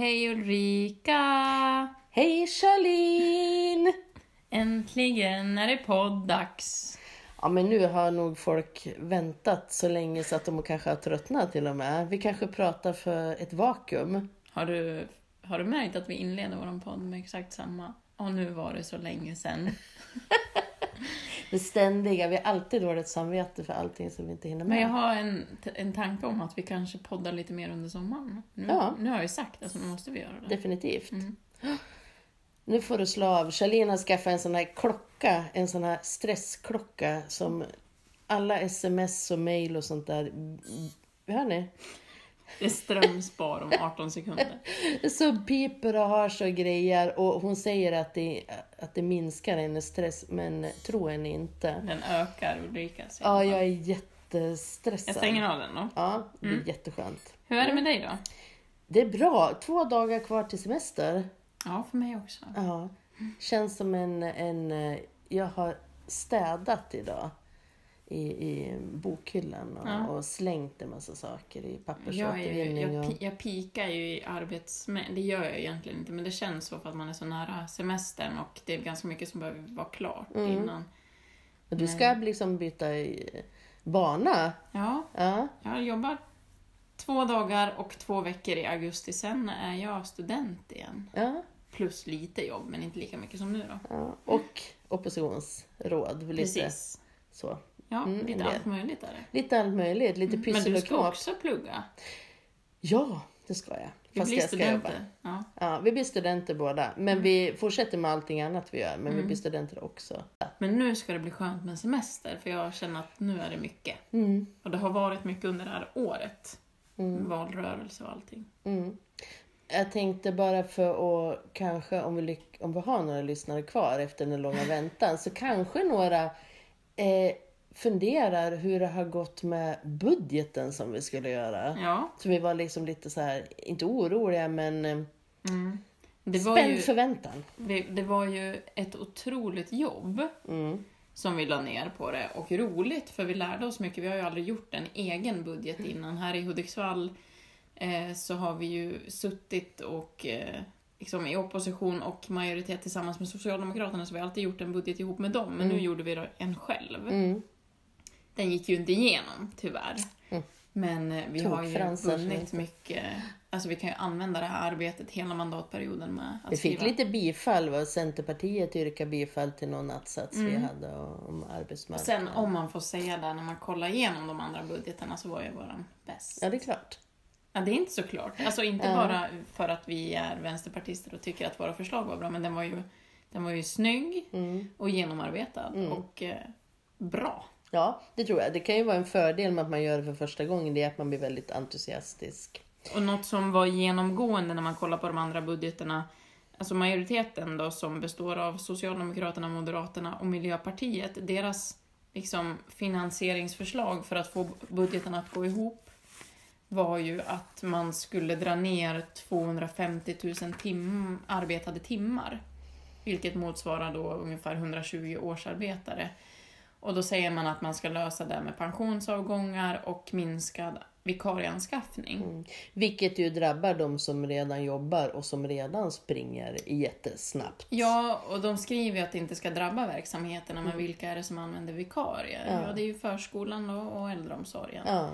Hej Ulrika! Hej Charlene! Äntligen är det podd-dags. Ja men nu har nog folk väntat så länge så att de kanske har tröttnat till och med. Vi kanske pratar för ett vakuum. Har du, har du märkt att vi inleder vår podd med exakt samma? Och nu var det så länge sedan. Det ständiga, vi har alltid dåligt samvete för allting som vi inte hinner med. Men jag har en, en tanke om att vi kanske poddar lite mer under sommaren. Nu, Ja. nu har jag ju sagt det, så nu måste vi göra det. Definitivt. Mm. Nu får du slå av. Charlene har skaffat en sån här klocka, en sån här stressklocka som alla sms och mail och sånt där. Hör ni? Det är strömspar om 18 sekunder. Så piper och hörs och grejer och hon säger att det, att det minskar hennes stress men tro henne inte. Den ökar Ulrikas. i Ja, jag är jättestressad. jag stänger av den då. Ja, det är Mm. jätteskönt. Hur är det med dig då? Det är bra. Två dagar kvar till semester. Ja, för mig också. Ja. Känns som en, en... eh, Jag har städat idag i, i bokhyllan och, Ja. och slängt en massa saker i Jag, ju, pappersåtervinning. jag, och... pi- jag pikar ju i arbetsmängd, det gör jag egentligen inte, men det känns så för att man är så nära semestern och det är ganska mycket som behöver vara klart Mm. innan. Och du ska liksom byta i bana. Ja, Ja. jag jobbar två dagar och två veckor i augusti, sen är jag student igen. ja. Plus lite jobb, men inte lika mycket som nu då. Ja, och oppositionsråd. Lite Precis. så. Ja, Mm, lite del. allt möjligt är det. Lite allt möjligt. Lite Men pyssel du och ska knåp. också plugga. Ja, det ska jag. Vi Fast blir jag ska jobba. studenter. Ja. Ja, vi blir studenter båda. Men vi fortsätter med allting annat vi gör. Men vi Mm. blir studenter också. Men nu ska det bli skönt med semester, för jag känner att nu är det mycket. Mm. Och det har varit mycket under det här året. Mm. Valrörelse och allting. Mm. Jag tänkte bara för att kanske om vi, om vi har några lyssnare kvar efter den långa väntan så kanske några eh, funderar hur det har gått med budgeten som vi skulle göra. Ja. Så vi var liksom lite så här, inte oroliga men eh, Mm. Det, var spänd ju, förväntan. det, det var ju ett otroligt jobb Mm. som vi la ner på det och roligt för vi lärde oss mycket. Vi har ju aldrig gjort en egen budget innan. Här i Hudiksvall eh, så har vi ju suttit och eh, liksom i opposition och majoritet tillsammans med Socialdemokraterna så vi har alltid gjort en budget ihop med dem men nu Mm. gjorde vi en själv. Mm. Den gick ju inte igenom, tyvärr. Mm. Men eh, vi har ju vunnit mycket. Alltså vi kan ju använda det här arbetet hela mandatperioden med att Vi fick skriva. lite bifall. Va? Centerpartiet yrkade bifall till någon att-sats vi Mm. hade om arbetsmarknaden. Sen om man får säga det när man kollar igenom de andra budgetarna så var ju våran bäst. Ja, det är klart. Ja, det är inte så klart. Alltså inte Ja. bara för att vi är vänsterpartister och tycker att våra förslag var bra, men den var ju, den var ju snygg Mm. och genomarbetad Mm. och eh, bra. Ja, det tror jag. Det kan ju vara en fördel med att man gör det för första gången. Det är att man blir väldigt entusiastisk. Och något som var genomgående när man kollar på de andra budgeterna, alltså majoriteten då som består av Socialdemokraterna, Moderaterna och Miljöpartiet, deras liksom finansieringsförslag för att få budgeten att gå ihop var ju att man skulle dra ner 250 000 tim arbetade timmar. Vilket motsvarar då ungefär 120 årsarbetare. Och då säger man att man ska lösa det med pensionsavgångar och minskad vikarieanskaffning. Mm. Vilket ju drabbar de som redan jobbar och som redan springer jättesnabbt. Ja, och de skriver ju att det inte ska drabba verksamheterna, men vilka är det som använder vikarier? Ja. Ja, det är ju förskolan och äldreomsorgen. Ja.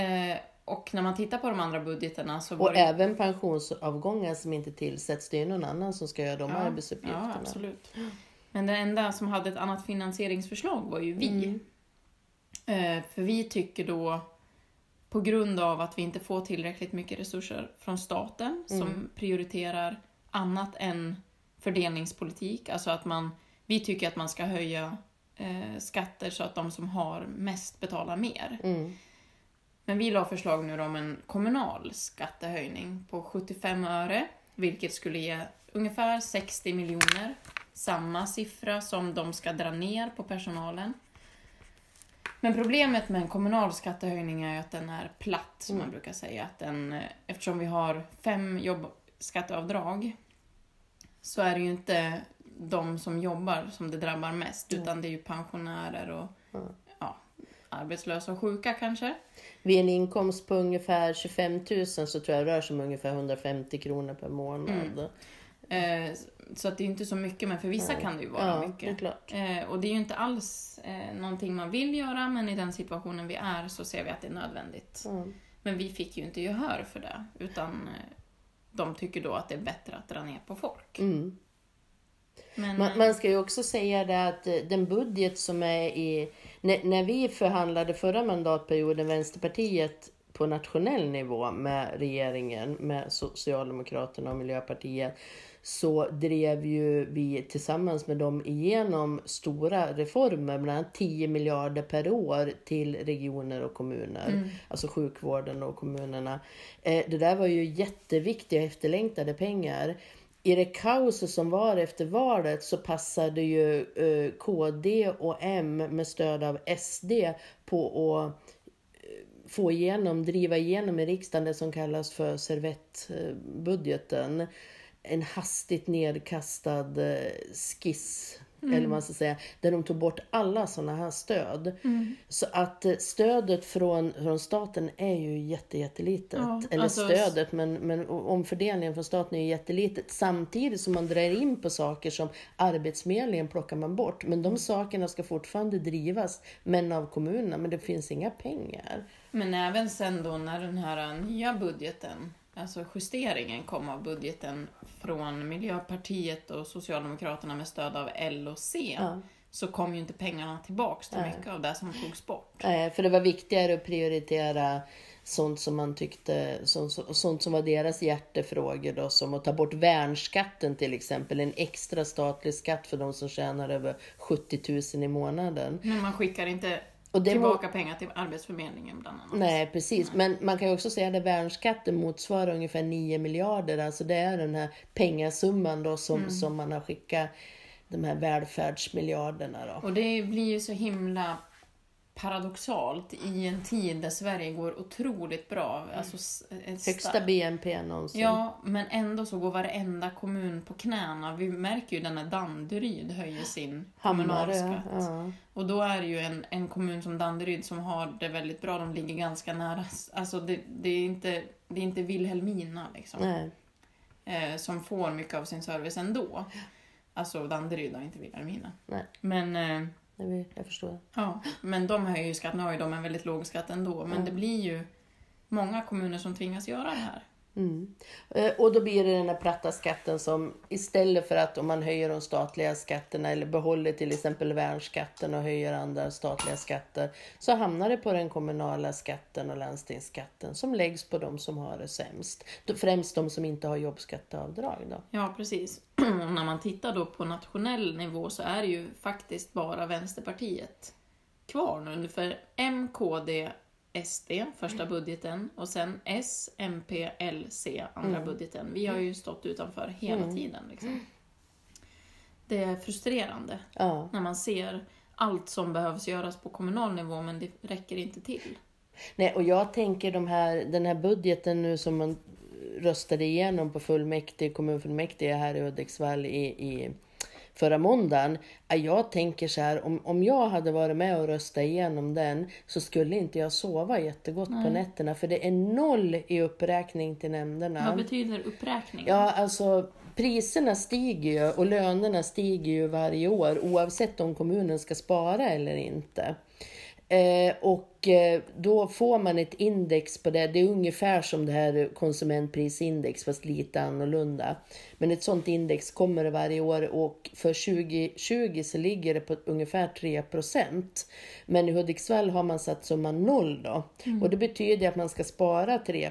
Eh, och när man tittar på de andra budgeterna så Och det... även pensionsavgångar som inte tillsätts. Det är ju någon annan som ska göra de ja, arbetsuppgifterna. Ja, absolut. Men det enda som hade ett annat finansieringsförslag var ju vi. Mm. Eh, för vi tycker då, på grund av att vi inte får tillräckligt mycket resurser från staten som Mm. prioriterar annat än fördelningspolitik, alltså att man, vi tycker att man ska höja eh, skatter så att de som har mest betalar mer. Mm. Men vi la förslag nu om en kommunal skattehöjning på 75 öre, vilket skulle ge ungefär 60 miljoner. Samma siffra som de ska dra ner på personalen. Men problemet med en kommunal skattehöjning är att den är platt, som man Mm. brukar säga. Att den, eh, eftersom vi har fem jobbskatteavdrag så är det ju inte de som jobbar som det drabbar mest, Mm. utan det är ju pensionärer och Mm. ja, arbetslösa och sjuka kanske. Vid en inkomst på ungefär 25 000 så tror jag det rör sig om ungefär 150 kronor per månad. Eh, så att det är inte så mycket, men för vissa Nej. kan det ju vara ja, det mycket. klart. Eh, och det är ju inte alls eh, någonting man vill göra, men i den situationen vi är så ser vi att det är nödvändigt. Ja. Men vi fick ju inte gehör för det, utan eh, de tycker då att det är bättre att dra ner på folk. Mm. Men, Man, eh, man ska ju också säga det att eh, den budget som är i... När, när vi förhandlade förra mandatperioden, Vänsterpartiet på nationell nivå med regeringen, med Socialdemokraterna och Miljöpartiet, så drev ju vi tillsammans med dem igenom stora reformer, bland annat 10 miljarder per år till regioner och kommuner, Mm. alltså sjukvården och kommunerna. Eh, Det där var ju jätteviktiga och efterlängtade pengar. I det kaoset som var efter valet så passade ju eh, KD och M med stöd av SD på att eh, få igenom, driva igenom i riksdagen det som kallas för servettbudgeten. En hastigt nedkastad eh, skiss, eller vad man ska säga, där de tog bort alla sådana här stöd. Mm. Så att eh, stödet från, från staten är ju jätte, jättelitet. Ja, Eller alltså- stödet, men, men omfördelningen från staten är ju jättelitet. Samtidigt som man drar in på saker som Arbetsförmedlingen plockar man bort. Men de sakerna ska fortfarande drivas, men av kommunerna. Men det finns inga pengar. Men även sen då när den här nya budgeten, alltså justeringen kom av budgeten från Miljöpartiet och Socialdemokraterna med stöd av L och C, Ja. så kom ju inte pengarna tillbaks till Nej. mycket av det som togs bort. Nej, för det var viktigare att prioritera sånt som man tyckte, sånt, sånt som var deras hjärtefrågor då, som att ta bort värnskatten till exempel, en extra statlig skatt för de som tjänar över 70 000 i månaden. Men man skickar inte Och det var- tillbaka pengar till Arbetsförmedlingen bland annat. Nej, precis. Men man kan ju också säga att värnskatten motsvarar ungefär 9 miljarder. Alltså det är den här pengasumman då som, som man har skickat de här välfärdsmiljarderna då. Och det blir ju så himla paradoxalt i en tid där Sverige går otroligt bra. Alltså, s- ett Högsta BNP någonsin. Ja, men ändå så går varenda kommun på knäna. Vi märker ju den när Danderyd höjer sin kommunalskatt. Ja. Och då är det ju en, en kommun som Danderyd som har det väldigt bra. De ligger ganska nära. Alltså det, det, är, inte, det är inte Vilhelmina liksom. Eh, som får mycket av sin service ändå. Alltså Danderyd och inte Vilhelmina. Nej. Men, eh, Vet, jag förstår. ja, men de höjer ju skatt. Nu har ju de en väldigt låg skatt ändå. Men Mm. det blir ju många kommuner som tvingas göra det här. Mm. Eh, och då blir det den här platta skatten som istället för att om man höjer de statliga skatterna eller behåller till exempel värnskatten och höjer andra statliga skatter så hamnar det på den kommunala skatten och landstingsskatten som läggs på de som har det sämst. Främst de som inte har jobbskatteavdrag då. Ja, precis. Och när man tittar då på nationell nivå så är det ju faktiskt bara Vänsterpartiet kvar nu. För M, KD, SD, första budgeten, och sen S, MP, L, C, andra budgeten. Vi har ju stått utanför hela tiden. Liksom. Det är frustrerande Ja. när man ser allt som behövs göras på kommunal nivå, men det räcker inte till. Nej, och jag tänker de här, den här budgeten nu som man röstade igenom på fullmäktige, kommunfullmäktige här i Hudiksvall i, i förra måndagen. Ja, Jag tänker så här, om, om jag hade varit med och röstat igenom den så skulle inte jag sova jättegott på nätterna för det är noll i uppräkning till nämnderna. Vad betyder uppräkningen? Ja, alltså priserna stiger ju och lönerna stiger ju varje år oavsett om kommunen ska spara eller inte. Eh, och eh, då får man ett index på det. Det är ungefär som det här konsumentprisindex fast lite annorlunda. Men ett sånt index kommer det varje år och för 2020 så ligger det på ungefär 3% Men i Hudiksvall har man satt summan noll då. Och det betyder att man ska spara 3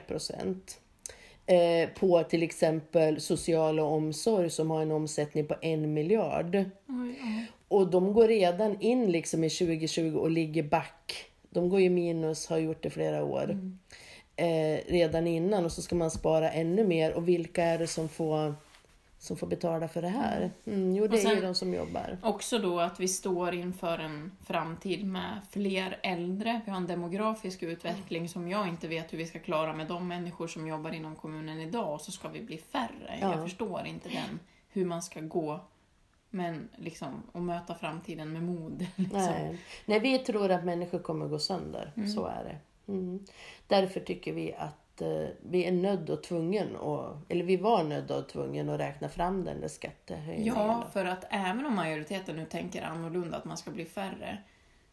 eh, på till exempel social och omsorg som har en omsättning på en miljard. Ja. Och de går redan in liksom i 2020 och ligger back. De går ju minus, har gjort det flera år. Eh, redan innan och så ska man spara ännu mer. Och vilka är det som får, som får betala för det här? Mm, jo, det är ju de som jobbar. Också då att vi står inför en framtid med fler äldre. Vi har en demografisk utveckling som jag inte vet hur vi ska klara med de människor som jobbar inom kommunen idag och så ska vi bli färre. Ja. Jag förstår inte den, hur man ska gå Men liksom, att möta framtiden med mod. Liksom. Nej. Nej, vi tror att människor kommer gå sönder. Mm. Så är det. Mm. Därför tycker vi att eh, vi är nödd och tvungen, och, eller vi var nödda och tvungen att räkna fram den där skattehöjningen. Ja, för att även om majoriteten nu tänker annorlunda, att man ska bli färre,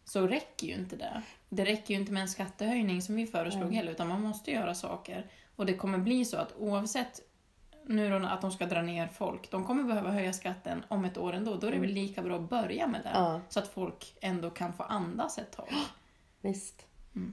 så räcker ju inte det. Det räcker ju inte med en skattehöjning som vi föreslog Nej. heller, utan man måste göra saker. Och det kommer bli så att oavsett nu då att de ska dra ner folk, de kommer behöva höja skatten om ett år ändå. Då är det väl lika bra att börja med det, Ja. så att folk ändå kan få andas ett tag. Visst. Mm.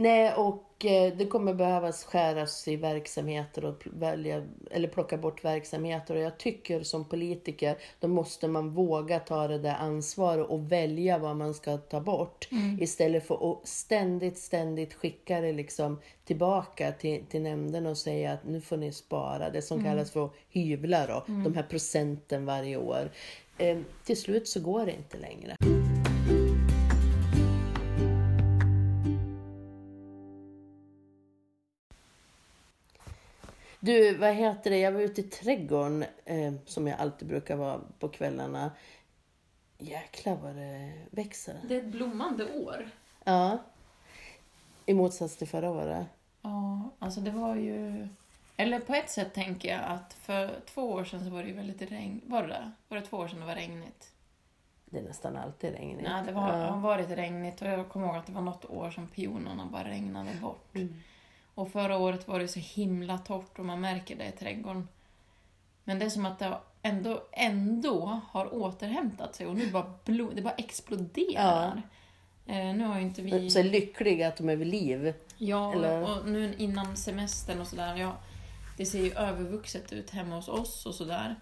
Nej, och eh, det kommer behövas skäras i verksamheter och välja, eller plocka bort verksamheter. Och jag tycker som politiker, då måste man våga ta det där ansvaret och välja vad man ska ta bort. Istället för att ständigt, ständigt skicka det liksom tillbaka till, till nämnden och säga att nu får ni spara. Det som kallas för hyvla då, de här procenten varje år. Eh, till slut så går det inte längre. Du, vad heter det? Jag var ute i trädgården, eh, som jag alltid brukar vara på kvällarna. Jäklar vad det växer. Det är ett blommande år. Ja. I motsats till förra året. Ja, alltså det var ju... Eller på ett sätt tänker jag att för två år sedan så var det ju väldigt regn... Var det det? Var det två år sedan det var regnigt? Det är nästan alltid regnigt. Nej, det var, Ja. har varit regnigt och jag kommer ihåg att det var något år som pionerna bara regnade bort. Mm. Och förra året var det så himla torrt och man märker det i trädgården. Men det är som att det ändå, ändå har återhämtat sig och nu bara blo, det bara exploderar. Eh, nu har inte vi... Så lyckliga att de är vid liv. Ja, Eller? och nu innan semestern och sådär. Ja, det ser ju övervuxet ut hemma hos oss och sådär.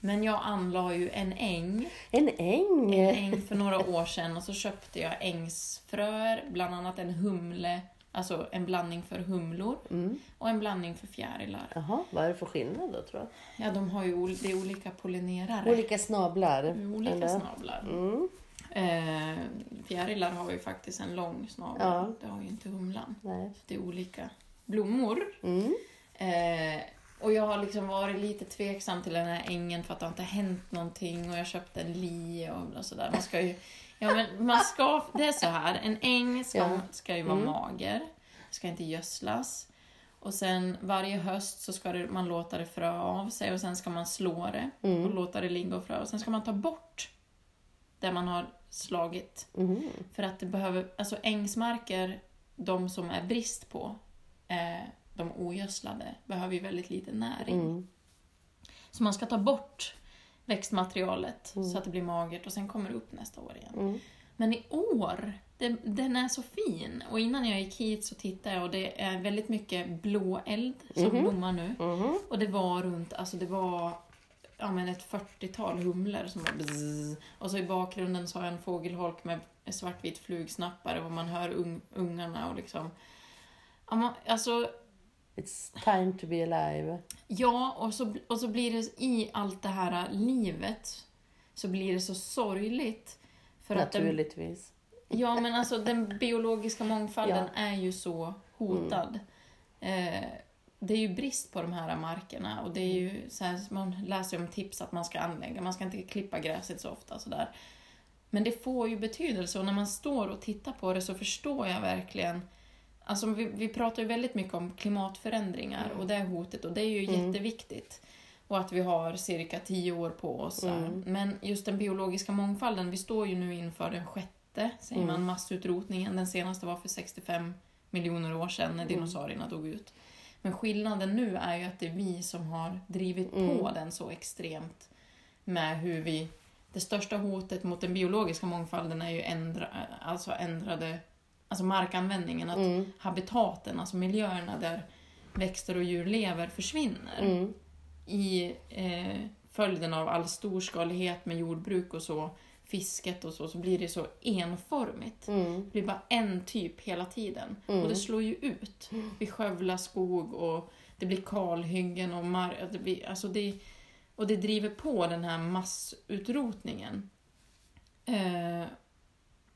Men jag anlade ju en äng, En äng. en äng för några år sedan och så köpte jag ängsfröer, bland annat en humle, alltså en blandning för humlor Mm. och en blandning för fjärilar. Jaha, vad är det för skillnad då tror jag? Ja, de har ju det är olika pollinerare. Olika snablar. Med olika eller? snablar. Mm. Eh, fjärilar har ju faktiskt en lång snabel. Ja. Det har ju inte humlan. Nej. Det är olika blommor. Mm. Eh, och jag har liksom varit lite tveksam till den här ängen för att det har inte hänt någonting och jag köpte en li och, och sådär. Man ska ju, ja men man ska, det är så här, en äng ska, Ja. ska ju vara Mm. mager, ska inte gödslas. Och sen varje höst så ska det, man låta det frö av sig och sen ska man slå det och Mm. låta det ligga och frö. Och sen ska man ta bort det man har slagit. Mhm. För att det behöver, alltså ängsmarker, de som är brist på, eh, de ogödslade, behöver ju väldigt lite näring. Mm. Så man ska ta bort växtmaterialet Mm. så att det blir magert och sen kommer det upp nästa år igen. Mm. Men i år, det, den är så fin. Och innan jag gick hit så tittade jag och det är väldigt mycket blåeld som Mhm. blommar nu. Mhm. Och det var runt, alltså det var ja, men ett 40-tal humlor som var bzzz. Och så i bakgrunden så har jag en fågelholk med svartvit flugsnappare och man hör ung, ungarna och liksom... Ja, man, alltså, It's time to be alive. ja, och så, och så blir det i allt det här livet så blir det så sorgligt. För att den, Naturligtvis. Ja, men alltså den biologiska mångfalden är ju så hotad. Eh, det är ju brist på de här markerna och det är ju så här, man läser om tips att man ska anlägga, man ska inte klippa gräset så ofta sådär. Men det får ju betydelse och när man står och tittar på det så förstår jag verkligen Alltså vi, vi pratar ju väldigt mycket om klimatförändringar och det hotet och det är ju Mm. jätteviktigt. Och att vi har cirka tio år på oss. Mm. Men just den biologiska mångfalden, vi står ju nu inför den sjätte, säger Mm. man, massutrotningen. Den senaste var för 65 miljoner år sedan när Mm. dinosaurierna dog ut. Men skillnaden nu är ju att det är vi som har drivit på Mm. den så extremt med hur vi... Det största hotet mot den biologiska mångfalden är ju ändra, alltså ändrade alltså markanvändningen, att Mm. habitaten, alltså miljöerna där växter och djur lever försvinner Mm. i eh, följden av all storskalighet med jordbruk och så, fisket och så, så blir det så enformigt. Mm. Det blir bara en typ hela tiden. Mm. Och det slår ju ut. Vi skövlar skog och det blir kalhyggen och mar- det blir, alltså det, och det driver på den här massutrotningen. Eh,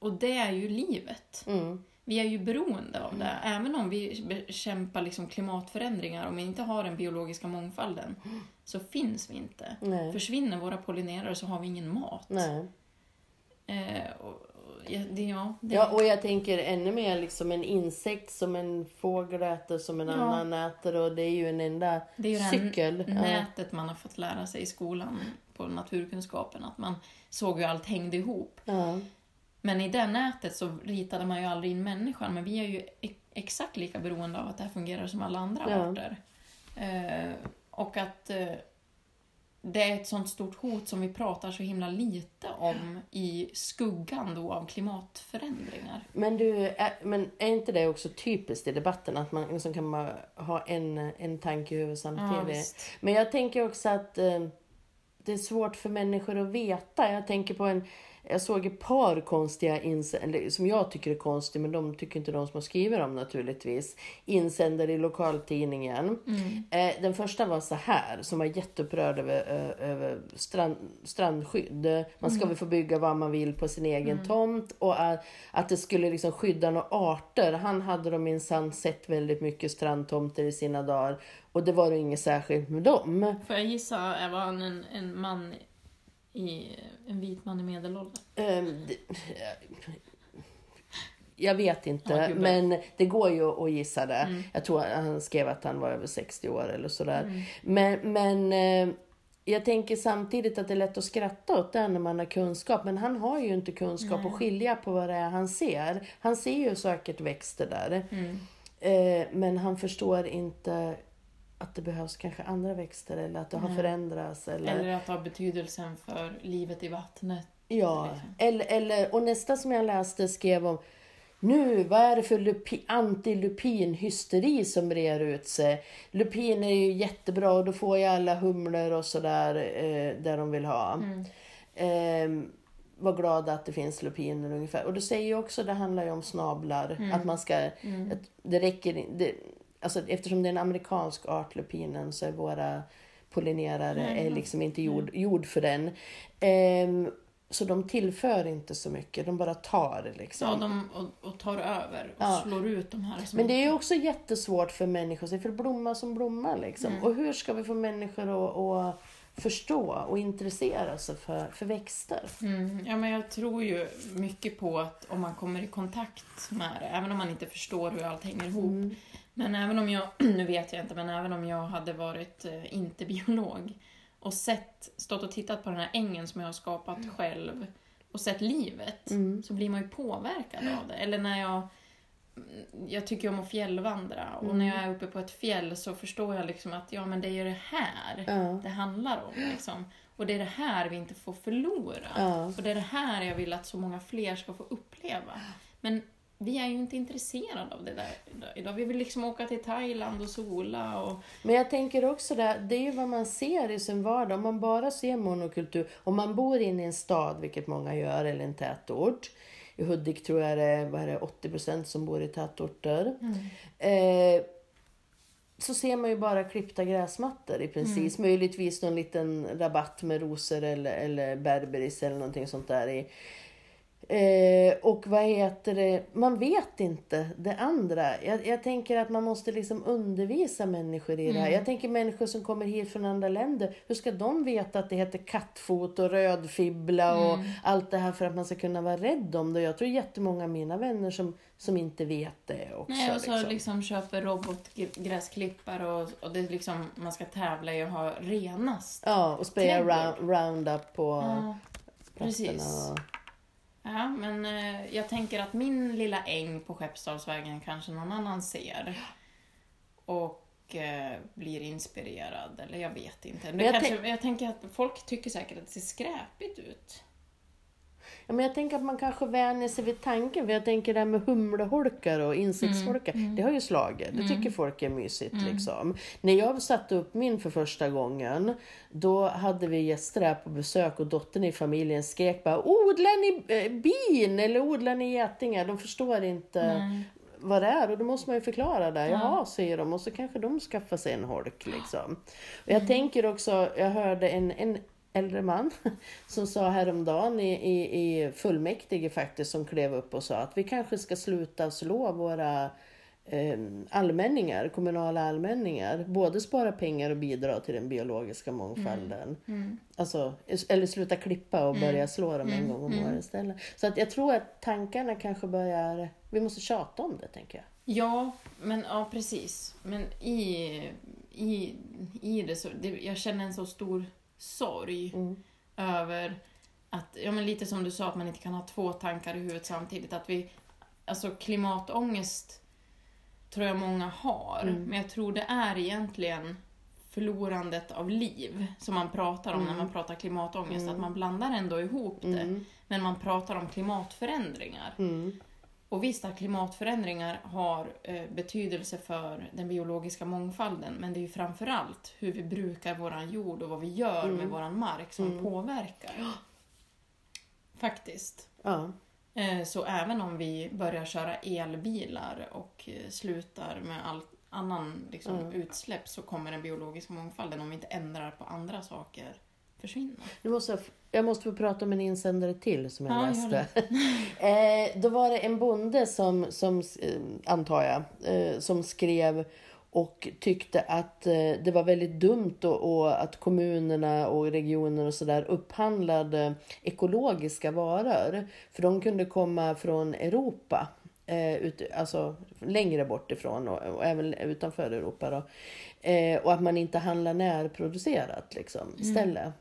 och det är ju livet. Mm. vi är ju beroende av det. Även om vi bekämpar liksom klimatförändringar, om vi inte har den biologiska mångfalden, så finns vi inte. Nej. Försvinner våra pollinerare så har vi ingen mat. Nej. Eh, och, och, ja, det, ja, det, Ja, och jag tänker ännu mer liksom en insekt som en fågel äter, som en Ja. annan äter och det är ju en enda det är ju det här cykel. Nätet man har fått lära sig i skolan på naturkunskapen, att man såg hur allt hängde ihop. Ja. Men i det nätet så ritade man ju aldrig in människan, men vi är ju exakt lika beroende av att det här fungerar som alla andra Ja. arter. Eh, och att eh, det är ett sånt stort hot som vi pratar så himla lite om i skuggan då av klimatförändringar. Men du, är, men är inte det också typiskt i debatten att man liksom kan bara ha en, en tanke i huvudet Ja, samtidigt? visst. Men jag tänker också att eh, det är svårt för människor att veta. Jag tänker på en, jag såg ett par konstiga insändare, som jag tycker är konstiga, men de tycker inte de som har skrivit dem naturligtvis. Insändare i lokaltidningen. Mm. Eh, den första var så här, som var jätteupprörd över, över strand, strandskydd. Man ska väl få bygga vad man vill på sin egen tomt och att, att det skulle liksom skydda några arter. Han hade då minsann sett väldigt mycket strandtomter i sina dagar och det var ju inget särskilt med dem. Får jag gissa, var han en, en man i, en vit man i medelåldern? Ehm, det- Jag vet inte, Ja, men det går ju att gissa det. Mm. Jag tror han skrev att han var över 60 år eller sådär. Men, men eh, jag tänker samtidigt att det är lätt att skratta åt det när man har kunskap. Men han har ju inte kunskap att skilja på vad det är han ser. Han ser ju säkert växter där. Mm. Eh, men han förstår inte att det behövs kanske andra växter eller att det har förändrats. Eller... Eller att ha betydelsen för livet i vattnet. Ja, liksom. eller, eller, och nästa som jag läste skrev om nu, vad är det för lupi, antilupinhysteri som brer ut sig? Lupin är ju jättebra och då får ju alla humlor och sådär eh, där de vill ha. Mm. Eh, var glada att det finns lupiner ungefär. Och då säger ju också, det handlar ju om snablar, Mm. att man ska, Mm. att det räcker in- det, alltså eftersom det är en amerikansk art, lupinen, så är våra pollinerare Nej, är liksom inte gjord, gjord för den. Ehm, så de tillför inte så mycket, de bara tar liksom. Ja, de, och, och tar över och Ja. slår ut de här. Som Men det är ju också jättesvårt för människor, att se, för blomma som blomma liksom. Mm. Och hur ska vi få människor att, att förstå och intressera sig för, för växter? Mm, ja, men jag tror ju mycket på att om man kommer i kontakt med det, även om man inte förstår hur allt hänger ihop. Mm. Men även om jag, nu vet jag inte, men även om jag hade varit eh, inte biolog och sett, stått och tittat på den här ängen som jag har skapat själv och sett livet, Mm. så blir man ju påverkad av det. Eller när jag jag tycker om att fjällvandra och Mm. när jag är uppe på ett fjäll så förstår jag liksom att ja, men det är ju det här Ja. det handlar om. Liksom. Och det är det här vi inte får förlora. Ja. Och det är det här jag vill att så många fler ska få uppleva. Men vi är ju inte intresserade av det där idag-. Vi vill liksom åka till Thailand och sola och... Men jag tänker också det, det är ju vad man ser i sin vardag. Om man bara ser monokultur, om man bor inne i en stad, vilket många gör, eller en tätort. I Hudik tror jag det är, vad är det, 80% som bor i tätorter. Eh, så ser man ju bara klippta gräsmattor i princip. Möjligtvis någon liten rabatt med rosor eller, eller berberis eller någonting sånt där i. Eh, och vad heter det, man vet inte det andra. Jag, jag tänker att man måste liksom undervisa människor i det här. Jag tänker människor som kommer hit från andra länder. Hur ska de veta att det heter kattfot och rödfibbla och allt det här för att man ska kunna vara rädd om det? Jag tror jättemånga av mina vänner som, som inte vet det också. Nej, och så liksom. liksom köper robotgräsklippare och, och det liksom, man ska tävla i att ha renast. Ja, och spraya round, Roundup på Ja, plattorna. precis. och- Ja, men eh, jag tänker att min lilla äng på Skeppsdalsvägen kanske någon annan ser. Och eh, blir inspirerad, eller jag vet inte. Det jag kanske, jag tänker att folk tycker säkert att det ser skräpigt ut. Ja, men jag tänker att man kanske vänjer sig vid tanken. För jag tänker det här med humleholkar och insektsholkar. Det har ju slagit. Det tycker folk är mysigt liksom. När jag satte upp min för första gången. Då hade vi gäster här på besök och dottern i familjen skrek bara Odlar ni eh, bin eller odlar ni getingar? De förstår inte Nej. vad det är och då måste man ju förklara det. Jaha, säger de och så kanske de skaffar sig en holk liksom. Och jag tänker också, jag hörde en, en äldre man som sa häromdagen i, i, i fullmäktige faktiskt som klev upp och sa att vi kanske ska sluta slå våra eh, allmänningar, kommunala allmänningar. Både spara pengar och bidra till den biologiska mångfalden. Mm. Alltså, eller sluta klippa och börja Mm. slå dem en Mm. gång om Mm. året istället. Så att jag tror att tankarna kanske börjar... Vi måste tjata om det, tänker jag. Ja, men ja precis. Men i, i, i det så, det, jag känner en så stor sorg Mm. över att, ja men lite som du sa, att man inte kan ha två tankar i huvudet samtidigt. Att vi, alltså klimatångest tror jag många har, Mm. men jag tror det är egentligen förlorandet av liv som man pratar om Mm. när man pratar klimatångest. Mm. Att man blandar ändå ihop det, Mm. men man pratar om klimatförändringar. Och visst att klimatförändringar har eh, betydelse för den biologiska mångfalden, men det är ju framförallt hur vi brukar våran jord och vad vi gör Mm. med våran mark som Mm. påverkar. Faktiskt. Ja. Eh, så även om vi börjar köra elbilar och eh, slutar med all annan liksom, Mm. utsläpp så kommer den biologiska mångfalden, om vi inte ändrar på andra saker, försvinna. Nu måste jag, jag måste få prata om en insändare till som jag Ja, läste. eh, då var det en bonde som, som eh, antar jag, eh, som skrev och tyckte att eh, det var väldigt dumt och, och att kommunerna och regioner och sådär upphandlade ekologiska varor. För de kunde komma från Europa. Eh, ut, alltså längre bort ifrån och, och även utanför Europa. Då. Eh, och att man inte handlar närproducerat liksom, istället.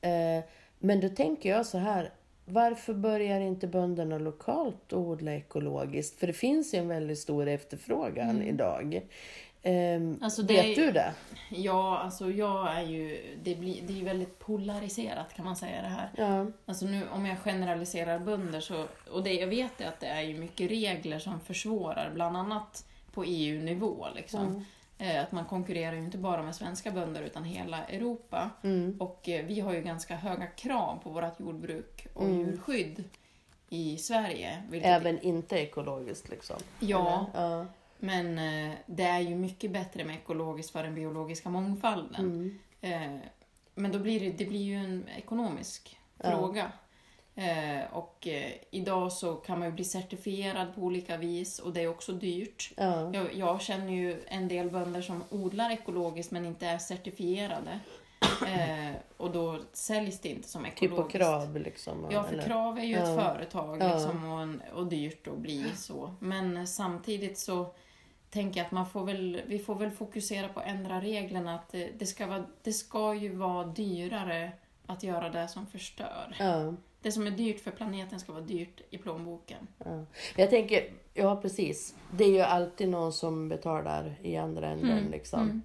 Eh, men då tänker jag så här, varför börjar inte bönderna lokalt odla ekologiskt? För det finns ju en väldigt stor efterfrågan idag. Eh, Alltså, det vet är- du det? Ja, alltså jag är ju... Det, blir, det är ju väldigt polariserat kan man säga det här. Ja. Alltså nu om jag generaliserar bönder så, och det, jag vet ju att det är ju mycket regler som försvårar, bland annat på EU-nivå liksom. Eh, Att man konkurrerar ju inte bara med svenska bönder utan hela Europa. Mm. Och eh, vi har ju ganska höga krav på vårt jordbruk och Mm. djurskydd i Sverige. Även inte ekologiskt liksom? Ja, ja. men eh, det är ju mycket bättre med ekologiskt för den biologiska mångfalden. Mm. Eh, men då blir det, det blir ju en ekonomisk Ja. fråga. Eh, och eh, idag så kan man ju bli certifierad på olika vis och det är också dyrt. Ja. Jag, jag känner ju en del bönder som odlar ekologiskt men inte är certifierade. Eh, och då säljs det inte som Typ ekologiskt. på krav liksom? Ja, för eller? Krav är ju Ja. ett företag liksom, och, en, och dyrt att bli så. Men eh, samtidigt så tänker jag att man får väl, vi får väl fokusera på att ändra reglerna. Att det, det, ska vara, det ska ju vara dyrare att göra det som förstör. Ja. Det som är dyrt för planeten ska vara dyrt i plånboken. Ja. Jag tänker, ja precis. Det är ju alltid någon som betalar i andra änden Mm, liksom. mm.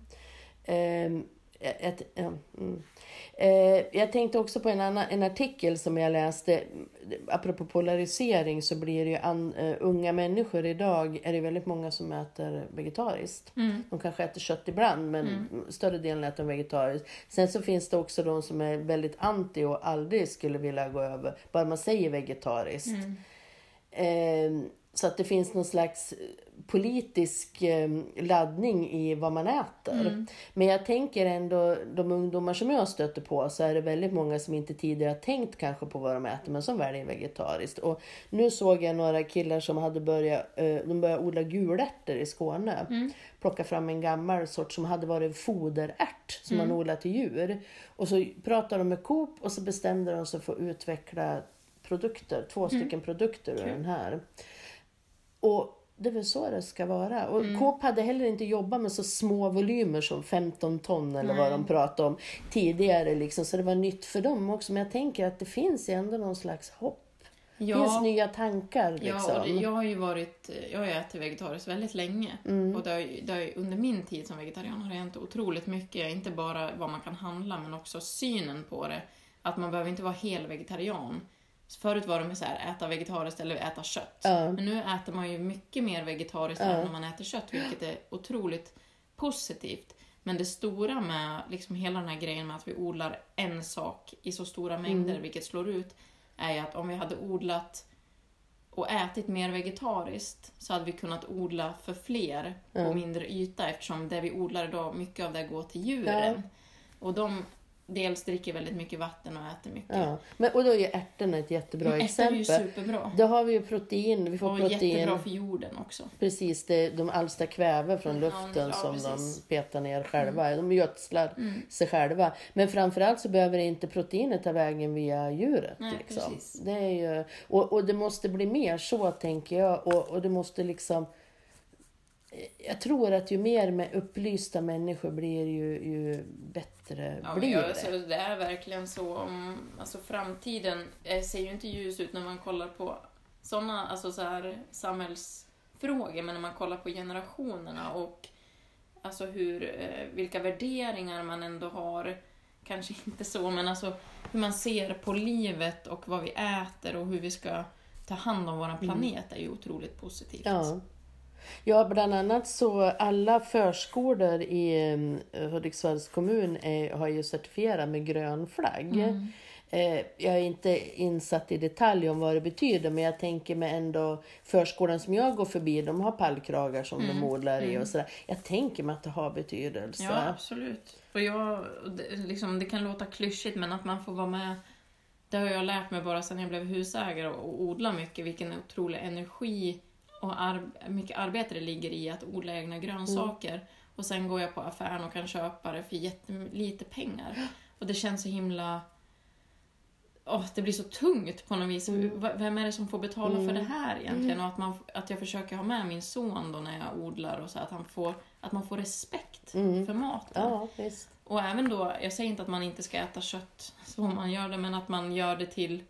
Ehm, ett, ja, mm. Eh, jag tänkte också på en, annan, en artikel som jag läste. Apropå polarisering så blir det ju an, eh, unga människor idag är det väldigt många som äter vegetariskt. Mm. De kanske äter kött ibland men större delen äter de vegetariskt. Sen så finns det också de som är väldigt anti och aldrig skulle vilja gå över, bara man säger vegetariskt. Mm. Eh, så att det finns någon slags politisk eh, laddning i vad man äter. Mm. Men jag tänker ändå, de ungdomar som jag stöter på så är det väldigt många som inte tidigare har tänkt kanske på vad de äter men som väljer vegetariskt. Och nu såg jag några killar som hade börjat, eh, de började odla gulärtor i Skåne. Mm. Plocka fram en gammal sort som hade varit foderärt som Mm. man odlat till djur. Och så pratade de med Coop och så bestämde de sig för att utveckla produkter, två stycken produkter ur Mm. Den här. Och det är väl så det ska vara. Och Mm. Coop hade heller inte jobbat med så små volymer som 15 ton eller vad Nej. de pratade om tidigare. Liksom. Så det var nytt för dem också. Men jag tänker att det finns ändå någon slags hopp. Det finns Ja, nya tankar liksom. ja jag har ju varit, jag har ätit vegetariskt väldigt länge. Mm. Och det har, det har, under min tid som vegetarian har det hänt otroligt mycket. Inte bara vad man kan handla, men också synen på det. Att man behöver inte vara hel vegetarian. Förut var med så här, äta vegetariskt eller äta kött. Ja. Men nu äter man ju mycket mer vegetariskt Ja. än när man äter kött, vilket är otroligt positivt. Men det stora med liksom hela den här grejen med att vi odlar en sak i så stora mängder, Mm. vilket slår ut, är ju att om vi hade odlat och ätit mer vegetariskt så hade vi kunnat odla för fler på Ja. mindre yta eftersom det vi odlar idag, mycket av det går till djuren. Och de, dels dricker väldigt mycket vatten och äter mycket. Ja. Men, och då är ju ärtorna ett jättebra Men ärtor är ju exempel. superbra. Då har vi ju protein, vi får Och protein. jättebra för jorden också. Precis, det, de alstrar kväve från Ja, luften ja, som precis. Mm. de petar ner själva. De gödslar sig själva. Men framförallt så behöver inte proteinet ta vägen via djuret. Nej, liksom. precis. det är ju, och, och det måste bli mer så, tänker jag. Och, och det måste liksom... Jag tror att ju mer med upplysta människor blir, ju, ju bättre Ja, blir ja, det. alltså, det är verkligen så. Om, alltså, framtiden eh, ser ju inte ljus ut när man kollar på sådana alltså, så här, samhällsfrågor, men när man kollar på generationerna och alltså, hur, eh, vilka värderingar man ändå har. Kanske inte så, men alltså hur man ser på livet och vad vi äter och hur vi ska ta hand om vår planet är ju otroligt positivt. Mm. Ja. Ja, bland annat så alla förskolor i eh, Hudiksvalls kommun är, har ju certifierat med grön flagg. Mm. Eh, jag är inte insatt i detalj om vad det betyder, men jag tänker mig ändå förskolan som jag går förbi, de har pallkragar som de odlar i och sådär. Jag tänker mig att det har betydelse. Ja, absolut. Och jag, det, liksom, det kan låta klyschigt, men att man får vara med. Det har jag lärt mig bara sedan jag blev husägare och odla mycket, vilken otrolig energi och ar, mycket arbete det ligger i att odla egna grönsaker. Och sen går jag på affären och kan köpa det för jättelite pengar. Och det känns så himla... Åh, det blir så tungt på något vis. V- Vem är det som får betala för det här egentligen? Och att, man, att jag försöker ha med min son då när jag odlar och så att, han får, att man får respekt för maten. Ja, visst. Och även då, jag säger inte att man inte ska äta kött så man gör det, men att man gör det till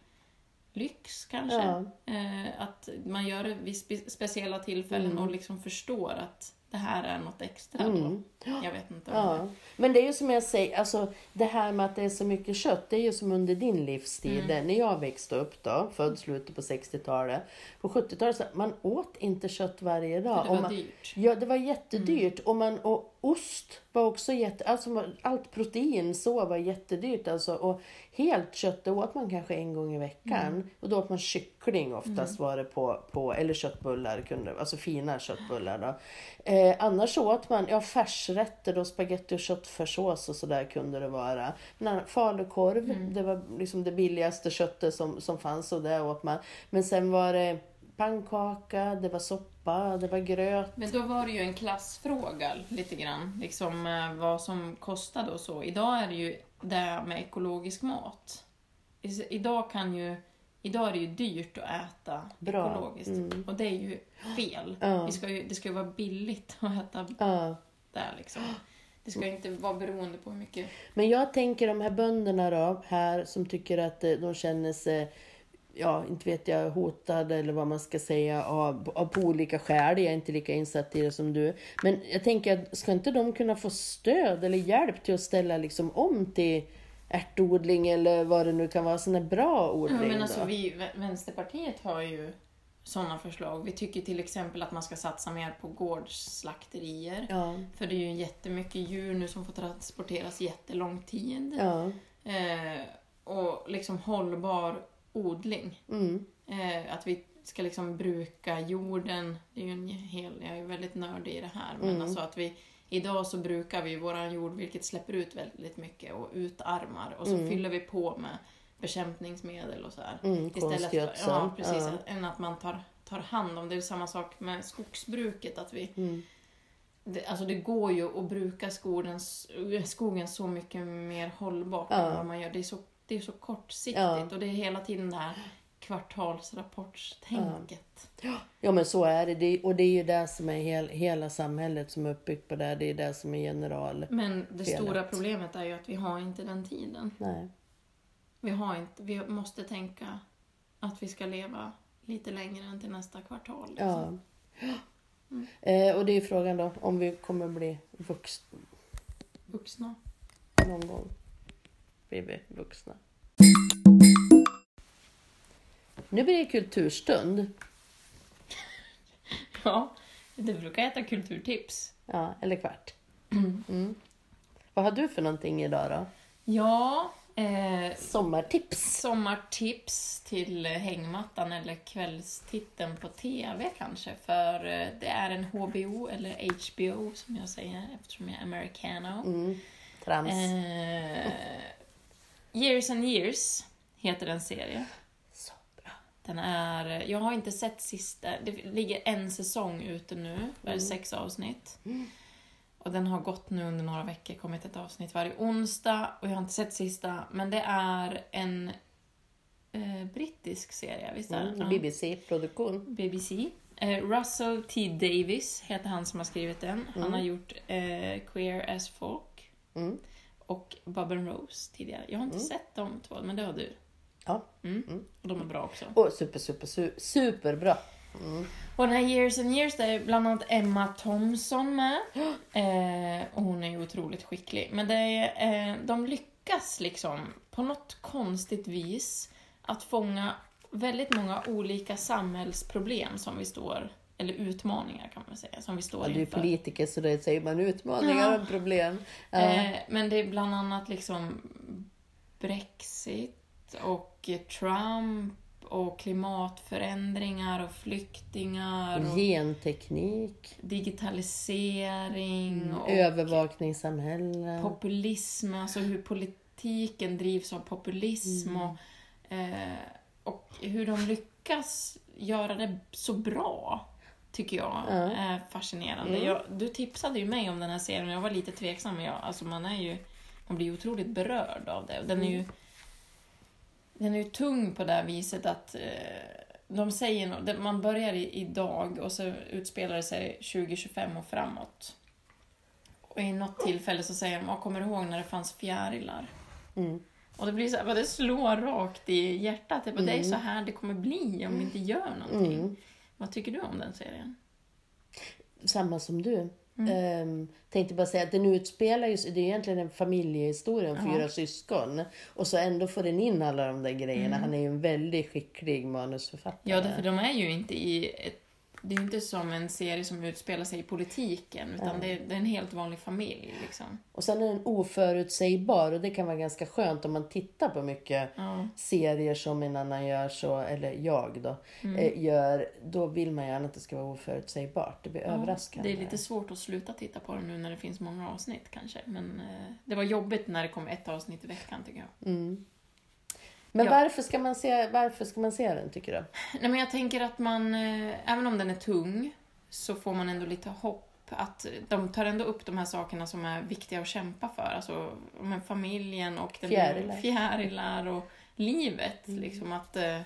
lyx kanske. Ja. Eh, att man gör det vid spe- speciella tillfällen Mm. och liksom förstår att det här är något extra då. Jag vet inte. Ja, men det är ju som jag säger, alltså det här med att det är så mycket kött, det är ju som under din livstid. Mm. När jag växte upp då, född slutet på 60-talet. På 70-talet, så man åt inte kött varje dag. det Och var man, dyrt. Ja, det var jättedyrt. Och, man, och ost var också jätte... Alltså allt protein så var jättedyrt. Alltså, och helt kött åt man kanske en gång i veckan. Mm. Och då åt man kyckling oftast var det på, på... Eller köttbullar, kunde, alltså fina köttbullar då. Eh, annars så åt man ja, färsrätter och spagetti och köttfärssås och sådär kunde det vara. Men falukorv, Mm. det var liksom det billigaste köttet som, som fanns och det åt man. Men sen var det pannkaka, det var soppa, det var gröt. Men då var det ju en klassfråga lite grann, liksom eh, vad som kostade och så. Idag är det ju det med ekologisk mat. Idag kan ju Idag är det ju dyrt att äta Bra. ekologiskt. Och det är ju fel. Ja. Ska ju, det ska ju vara billigt att äta Ja. där liksom. Det ska ju inte vara beroende på hur mycket... Men jag tänker de här bönderna då, här som tycker att eh, de känner sig ja, inte vet jag, hotade eller vad man ska säga av, av på olika skäl. Jag är inte lika insatt i det som du. Men jag tänker, att ska inte de kunna få stöd eller hjälp till att ställa liksom om till ärtodling eller vad det nu kan vara, här bra odling Ja, men alltså då? vi, Vä- Vänsterpartiet har ju sådana förslag. Vi tycker till exempel att man ska satsa mer på gårdsslakterier. Ja, För det är ju jättemycket djur nu som får transporteras jättelång tid. ja, Eh, och liksom hållbar odling. mm, Eh, att vi ska liksom bruka jorden. Det är ju en hel, jag är väldigt nördig i det här. Men Mm. alltså att vi, idag så brukar vi våran jord vilket släpper ut väldigt mycket och utarmar. Och så fyller vi på med bekämpningsmedel och så här. mm, konstgödsel. ja, precis. Ja. Än att man tar, tar hand om det. är samma sak med skogsbruket. Att vi, Mm. det, alltså det går ju att bruka skogens, skogen så mycket mer hållbart Ja. än vad man gör. Det är så, det är så kortsiktigt Ja. och det är hela tiden det här kvartalsrapportstänket. Ja men så är det. det. Och det är ju det som är hel, hela samhället som är uppbyggt på det. Det är det som är general. Men det Felet. stora problemet är ju att vi har inte den tiden. Nej. Vi, har inte, vi måste tänka att vi ska leva lite längre än till nästa kvartal. Liksom. Ja. Eh, och det är frågan då om vi kommer bli vuxna Vuxna. någon gång. Blir vi vuxna. Nu blir det kulturstund. Ja, du brukar äta kulturtips. Ja, eller kvart. Mm. Vad har du för någonting idag då? Ja, eh, Sommartips. sommartips till hängmattan eller kvällstitten på TV kanske. För eh, det är en HBO, eller HBO som jag säger eftersom jag är americano. Mm. Trams. Eh, Years and years heter den serie. Så bra. Den är, jag har inte sett sista, det ligger en säsong ute nu, det är sex avsnitt. Och den har gått nu under några veckor, kommit ett avsnitt varje onsdag och jag har inte sett sista, men det är en eh, brittisk serie, visst är det? Mm. BBC-produktion. BBC. Eh, Russell T Davis heter han som har skrivit den. Han har gjort eh, Queer as Folk Mm. Och Bob and Rose tidigare. Jag har inte sett de två, men det har du. Ja. Mm. Och de är bra också. Och super, super, super, superbra. Och den här Years and Years, där är bland annat Emma Thompson med. Eh, och hon är ju otroligt skicklig. Men det är, eh, de lyckas liksom på något konstigt vis att fånga väldigt många olika samhällsproblem som vi står, eller utmaningar kan man säga, som vi står Ja, du är inför. politiker så det säger man utmaningar Ja. och problem. Ja. Eh, men det är bland annat liksom Brexit och Trump och klimatförändringar och flyktingar och Genteknik, digitalisering och övervakningssamhälle. populism, alltså hur politiken drivs av populism och, eh, och hur de lyckas göra det så bra, tycker jag Ja. är fascinerande. Mm. Jag, du tipsade ju mig om den här serien och jag var lite tveksam, men jag, alltså man är ju man blir ju otroligt berörd av det. Och Den är ju den är ju tung på det här viset att eh, de säger det- man börjar idag och så utspelar det sig 2025 och framåt. Och i något tillfälle så säger de, jag kommer du ihåg när det fanns fjärilar? Mm. Och det blir så här, det slår rakt i hjärtat. Det, är bara, det är Mm. så här det kommer bli om vi inte gör någonting. Mm. Vad tycker du om den serien? Samma som du. Mm. Ehm, tänkte bara säga att den utspelar ju, det är egentligen en familjehistoria om fyra syskon. Och så ändå får den in alla de där grejerna. Mm. Han är ju en väldigt skicklig manusförfattare. Ja, för de är ju inte i ett, det är inte som en serie som utspelar sig i politiken, utan det, är, det är en helt vanlig familj. Liksom. Och sen är den oförutsägbar och det kan vara ganska skönt om man tittar på mycket Ja. serier som en annan gör så, eller jag då, Mm. eh, gör. Då vill man gärna att det ska vara oförutsägbart. Det blir överraskande. Det är lite svårt att sluta titta på den nu när det finns många avsnitt kanske. Men eh, det var jobbigt när det kom ett avsnitt i veckan tycker jag. Mm. Men Ja. varför, ska man se, varför ska man se den tycker du? Nej men jag tänker att man, eh, även om den är tung, så får man ändå lite hopp. Att de tar ändå upp de här sakerna som är viktiga att kämpa för. Alltså men familjen och den Fjärilar. fjärilar och livet. Liksom att, eh,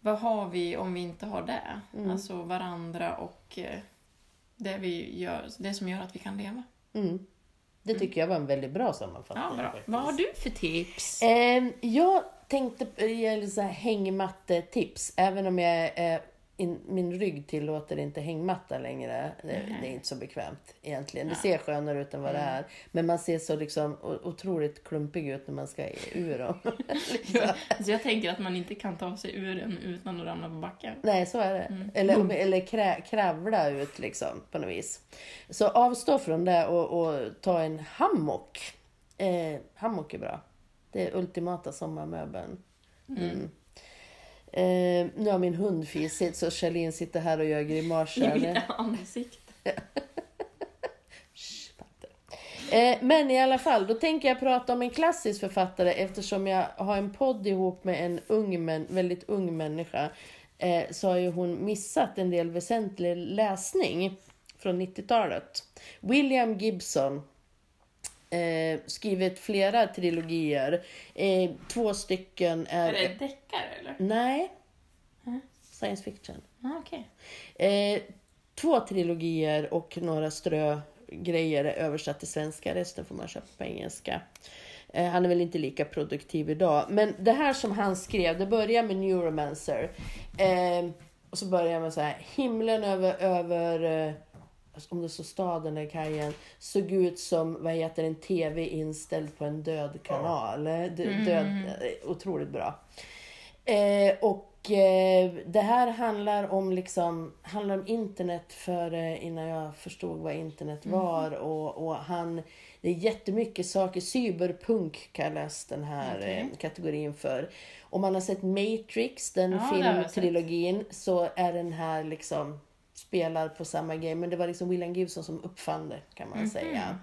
vad har vi om vi inte har det? Mm. Alltså varandra och eh, det, vi gör, det som gör att vi kan leva. Mm. Det tycker jag var en väldigt bra sammanfattning. Ja, bra. Vad har du för tips? Ehm, jag tänkte ge så här hängmatte-tips. Även om jag är in, min rygg tillåter inte hängmatta längre. Det, det är inte så bekvämt egentligen. Det ser skönare ut än vad det Mm. är. Men man ser så liksom otroligt klumpig ut när man ska ur dem. Liksom. Så jag tänker att man inte kan ta sig ur den utan att ramla på backen. Nej, så är det. Mm. Eller, eller krä, kravla ut liksom på något vis. Så avstå från det och, och ta en hammock. Eh, hammock är bra. Det är ultimata sommarmöbeln. Mm. Eh, nu har min hund fisit så Charlene sitter här och gör I grimaser. Shh, Patte. Eh, men i alla fall, då tänker jag prata om en klassisk författare eftersom jag har en podd ihop med en ung väldigt ung människa. Eh, så har ju hon missat en del väsentlig läsning från 90-talet. William Gibson. Eh, skrivit flera trilogier. Eh, två stycken är... Är det deckare eller? Nej. Mm. Science fiction. Ah, Okej. Eh, två trilogier och några strögrejer är översatt till svenska. Resten får man köpa på engelska. Eh, han är väl inte lika produktiv idag. Men det här som han skrev, det börjar med Neuromancer. Eh, och så börjar man så här, himlen över, över eh, om det står staden eller kajen, såg ut som vad heter en TV inställd på en död kanal. Eh, d- Död, eh, otroligt bra. Eh, och eh, det här handlar om, liksom, handlar om internet före innan jag förstod vad internet var. Och, och han, det är jättemycket saker. Cyberpunk kallas den här Okej. eh, kategorin för. Om man har sett Matrix, den Ja, filmtrilogin, så är den här liksom spelar på samma grej. Men det var liksom William Gibson som uppfann det kan man Mhm. säga.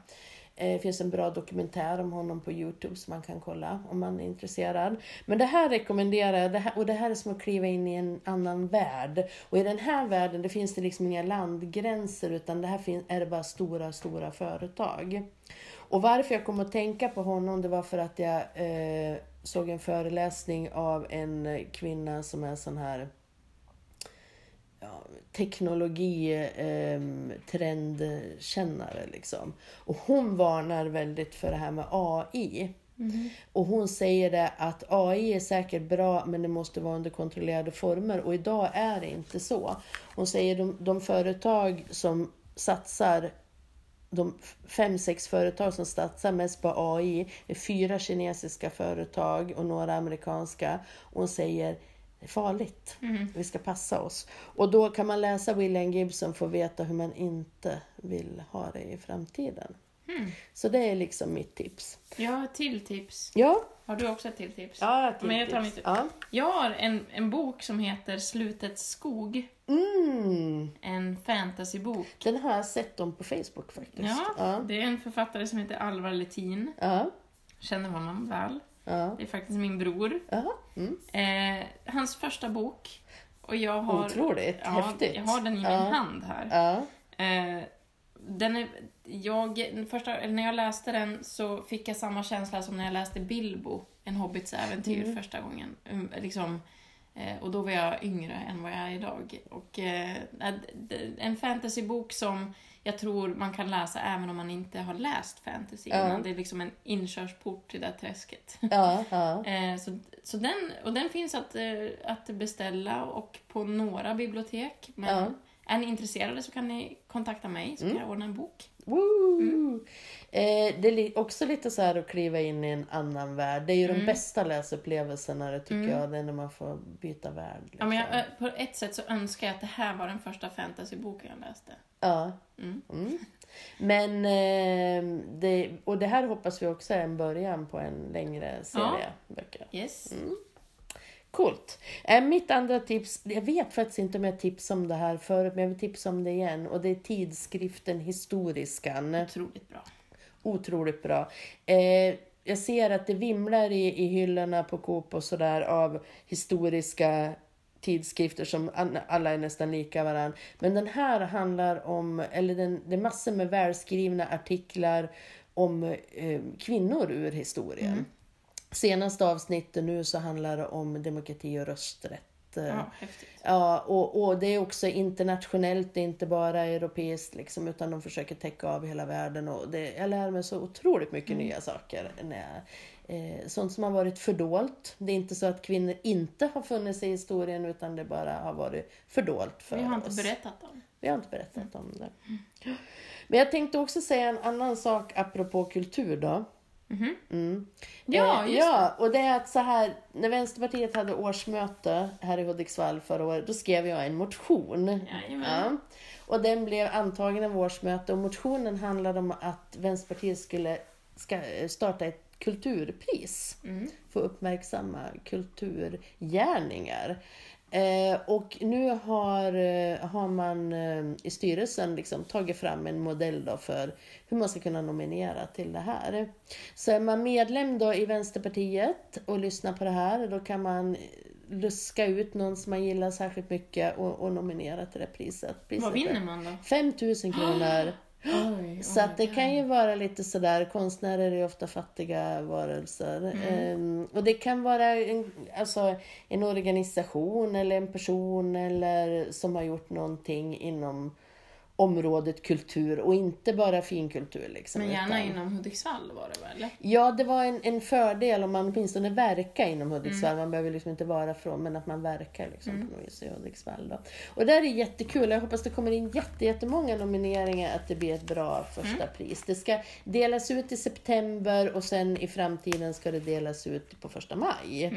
Eh, Det finns en bra dokumentär om honom på Youtube som man kan kolla om man är intresserad. Men det här rekommenderar jag, det här, och det här är som att kliva in i en annan värld. Och i den här världen det finns det liksom inga landgränser utan det här fin- är det bara stora, stora företag. Och varför jag kom att tänka på honom det var för att jag eh, såg en föreläsning av en kvinna som är sån här ja, teknologi eh, trendkännare liksom. Och hon varnar väldigt för det här med AI. Och hon säger det att AI är säkert bra men det måste vara under kontrollerade former och idag är det inte så. Hon säger de, de företag som satsar de fem, sex företag som satsar mest på AI är fyra kinesiska företag och några amerikanska. Och hon säger det är farligt. Vi ska passa oss. Och då kan man läsa William Gibson för att veta hur man inte vill ha det i framtiden. Så det är liksom mitt tips. Jag har ett till tips. Ja, Har du också ett till tips? ja ett Men jag tar tips. mitt- Ja. Jag har en, en bok som heter Slutets skog. Mm, En fantasybok. den har jag sett om på Facebook faktiskt. Ja, ja. det är en författare som heter Alvar Letin. Ja, Känner honom väl. Ja. Det är faktiskt min bror. Mm. Eh, hans första bok. Och jag har... Otroligt ja, häftigt. Jag har den i min hand här. Eh, den är, jag, första, när jag läste den så fick jag samma känsla som när jag läste Bilbo, En hobbits äventyr, Mm. första gången. Um, liksom, eh, och då var jag yngre än vad jag är idag. Och, eh, en fantasybok som tror man kan läsa även om man inte har läst fantasy Ja. innan. Det är liksom en inkörsport till det träsket. Ja, ja. Eh, så, så den, och den finns att, eh, att beställa och på några bibliotek. Men är ni intresserade så kan ni kontakta mig så kan jag ordna en bok. Woo! Mm. Eh, det är också lite så här att kliva in i en annan värld. Det är ju Mm. de bästa läsupplevelserna det tycker jag. Det är när man får byta värld. Ja, men liksom. jag, eh, på ett sätt så önskar jag att det här var den första fantasyboken jag läste. Ja. Mm. Mm. Men, eh, det, och det här hoppas vi också är en början på en längre serie böcker. Yes. Mm. Coolt. Eh, mitt andra tips, jag vet faktiskt inte om jag tipsade om det här förut, men jag vill tipsa om det igen. Och det är tidskriften Historiskan. Otroligt bra. Otroligt bra. Eh, jag ser att det vimlar i, i hyllorna på Coop och sådär av historiska tidskrifter som alla är nästan lika varann. Men den här handlar om, eller den, det är massor med välskrivna artiklar om eh, kvinnor ur historien. Senaste avsnittet nu så handlar det om demokrati och rösträtt. Ja, häftigt. Ja, och, och det är också internationellt, det är inte bara europeiskt liksom, utan de försöker täcka av hela världen. Och det, jag lär mig så otroligt mycket nya saker. När eh, sånt som har varit fördolt. Det är inte så att kvinnor inte har funnits i historien, utan det bara har varit fördolt för Vi har inte oss. berättat om. Vi har inte berättat om det. Men jag tänkte också säga en annan sak apropå kultur då. Mhm. Mm. Ja, Eh, just ja, och det är att så här, när Vänsterpartiet hade årsmöte här i Hudiksvall förra året, då skrev jag en motion. Jajamän. Ja. Och den blev antagen av årsmöte och motionen handlade om att Vänsterpartiet skulle ska starta ett kulturpris Mm. för att uppmärksamma kulturgärningar. Eh, och nu har, eh, har man eh, i styrelsen liksom tagit fram en modell då för hur man ska kunna nominera till det här. Så är man medlem då i Vänsterpartiet och lyssnar på det här, då kan man luska ut någon som man gillar särskilt mycket och, och nominera till det priset. priset Vad vinner man då? 5000 kronor. Oj, Så att det kan ju vara lite sådär, konstnärer är ofta fattiga varelser. Ehm, och det kan vara en, alltså, en organisation eller en person eller som har gjort någonting inom området kultur och inte bara finkultur. Liksom, Men gärna utan- inom Hudiksvall var det väl? Ja, det var en, en fördel om man åtminstone verkar inom Hudiksvall. Man behöver liksom inte vara från, men att man verkar liksom på något vis i Hudiksvall. Då. Och det här är jättekul. Jag hoppas det kommer in jätte, jättemånga nomineringar, att det blir ett bra första pris. Det ska delas ut i september och sen i framtiden ska det delas ut på första maj.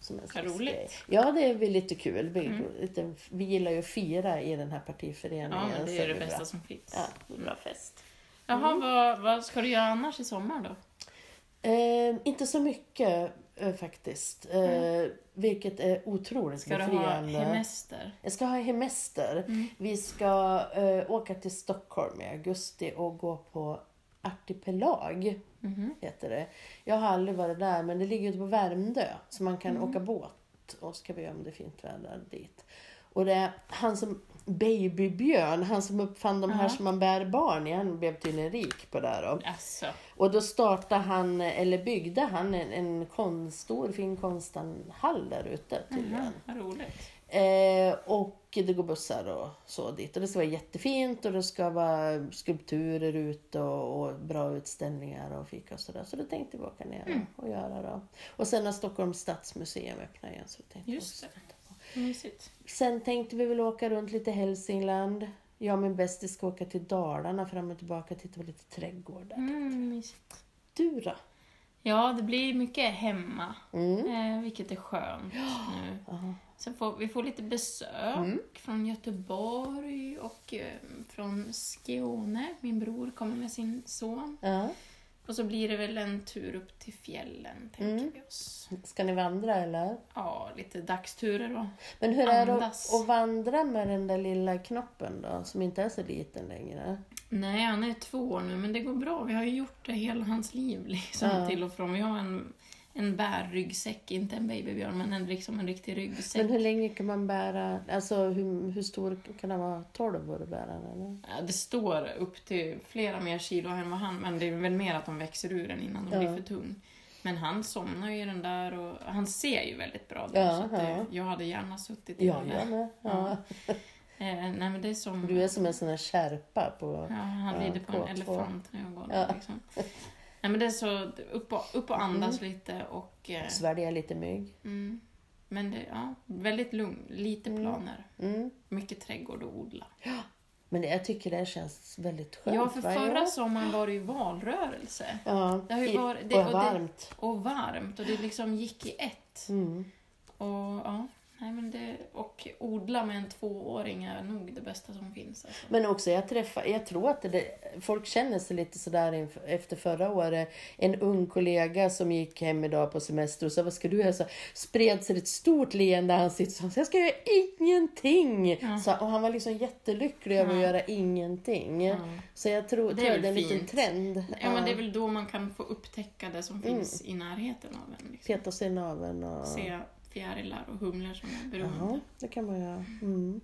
Som en roligt. grej. Ja, det är väl lite kul. Vi, lite, vi gillar ju att fira i den här partiföreningen. Ja, men det är det bra. bästa som finns. Ja, det är bra fest. Jaha, vad, vad ska du göra annars i sommar då? Eh, inte så mycket eh, faktiskt. Eh, Vilket är otroligt Ska du ha befriande. hemester? Jag ska ha hemester. Vi ska eh, åka till Stockholm i augusti och gå på artipelag. Mhm. Heter det. Jag har aldrig varit där men det ligger ute på Värmdö. Så man kan åka båt. Och ska vi om det är fint väder dit. Och det är han som Babybjörn, han som uppfann de här Ja. som man bär barn i. Han blev tydligen rik på det här då. Alltså. Och då startade han, eller byggde han en, en konst, stor fin konsthall där ute tydligen. Mhm, vad roligt. Eh, och det går bussar och så dit. Och det ska vara jättefint och det ska vara skulpturer ute och, och bra utställningar och fika och sådär. Så då tänkte vi åka ner Mm. och göra då. Och sen har Stockholms stadsmuseum öppnat igen. Så vi tänkte Just också det. Mysigt. Sen tänkte vi väl åka runt lite Hälsingland. Jag och min bästis ska åka till Dalarna fram och tillbaka och titta på lite trädgårdar. Mm, mysigt. Du då? Ja, det blir mycket hemma, Mm. eh, vilket är skönt nu. Aha. Sen får vi får lite besök Mm. från Göteborg och eh, från Skåne. Min bror kommer med sin son. Ja. Och så blir det väl en tur upp till fjällen, tänker Mm. vi oss. Ska ni vandra eller? Ja, lite dagsturer då. Men hur är det Andas. att, att vandra med den där lilla knoppen då, som inte är så liten längre? Nej, han är två år nu, men det går bra. Vi har ju gjort det hela hans liv, liksom, Ja. till och från. Vi har en, en bärryggsäck, inte en babybjörn, men en, liksom en riktig ryggsäck. Men hur länge kan man bära, alltså hur, hur stor kan den vara? 12 år att bära den? Ja, det står upp till flera mer kilo än vad han, men det är väl mer att de växer ur den innan de Ja. blir för tung. Men han somnar ju i den där och han ser ju väldigt bra då, Ja, så att det, ja. jag hade gärna suttit i Ja, den där. med. Ja. Eh, nej men det är som... Du är som en sån här kärpa på... Ja, han Ja, rider på en K2. elefant när jag går Ja. där liksom. Nej men det är så, upp och, upp och andas lite och... Eh, Svälja lite mygg. mm, men det, ja, väldigt lugn, lite Mm. planer. Mm. Mycket trädgård och odla. Men det, jag tycker det känns väldigt skönt. Ja, för förra sommaren var det ju valrörelse. Ja, Det har ju varit- det- och och det- varmt. Och varmt och det liksom gick i ett. Mm. Och ja, nej men det, och odla med en tvååring är nog det bästa som finns. Alltså. Men också, jag träffar, jag tror att det, folk känner sig lite sådär inför- efter förra året. En ung kollega som gick hem idag på semester och sa, vad ska du göra? Så spred sig ett stort leende i ansiktet och sa, jag ska göra ingenting. Ja. Så, och han var liksom jättelycklig över att göra ingenting. Ja. Så jag tror, Det tror är att det är en liten trend. Ja, men det är väl då man kan få upptäcka det som finns i närheten av en. Liksom. Peta sig i naveln och... Se fjärilar och humlor som är beroende. Ja, det kan man göra. Mm.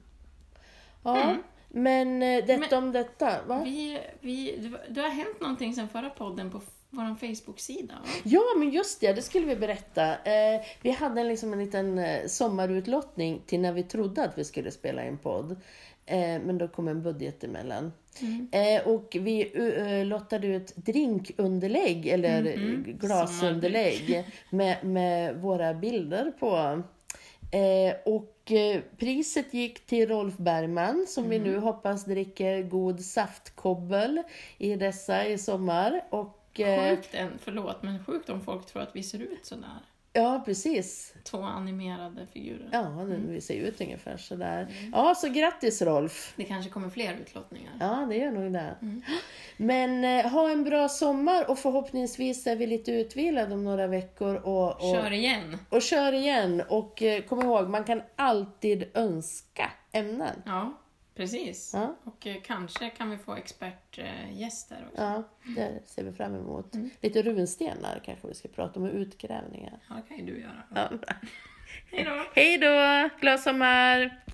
Ja, Mm. men eh, detta om detta, va? Vi, vi, det har hänt någonting sen förra podden på vår Facebook-sida. Ja, men just det, det skulle vi berätta. Eh, vi hade en, liksom en liten eh, sommarutlottning till när vi trodde att vi skulle spela en podd. Eh, men då kom en budget emellan. Mm. Eh, och vi uh, lottade ut drinkunderlägg, eller Mhm, glasunderlägg, med, med våra bilder på. Eh, och eh, priset gick till Rolf Bergman som vi nu hoppas dricker god saftkobbel i dessa i sommar. Och, eh, Sjukt, en, förlåt, men sjukt om folk tror att vi ser ut sådär. Ja, precis. Två animerade figurer. Ja, det, vi ser ut ungefär sådär. Ja, så grattis Rolf! Det kanske kommer fler utlottningar. Ja, det gör nog det. Men eh, ha en bra sommar och förhoppningsvis är vi lite utvilade om några veckor och, och, Kör igen! och kör igen. Och eh, kom ihåg, man kan alltid önska ämnen. Ja, Precis, ja. och eh, kanske kan vi få expertgäster också. Ja, det ser vi fram emot. Mm. Lite runstenar kanske vi ska prata om, och utgrävningar. Ja, det kan ju du göra. Ja. Hej då! Hej då! Glad sommar!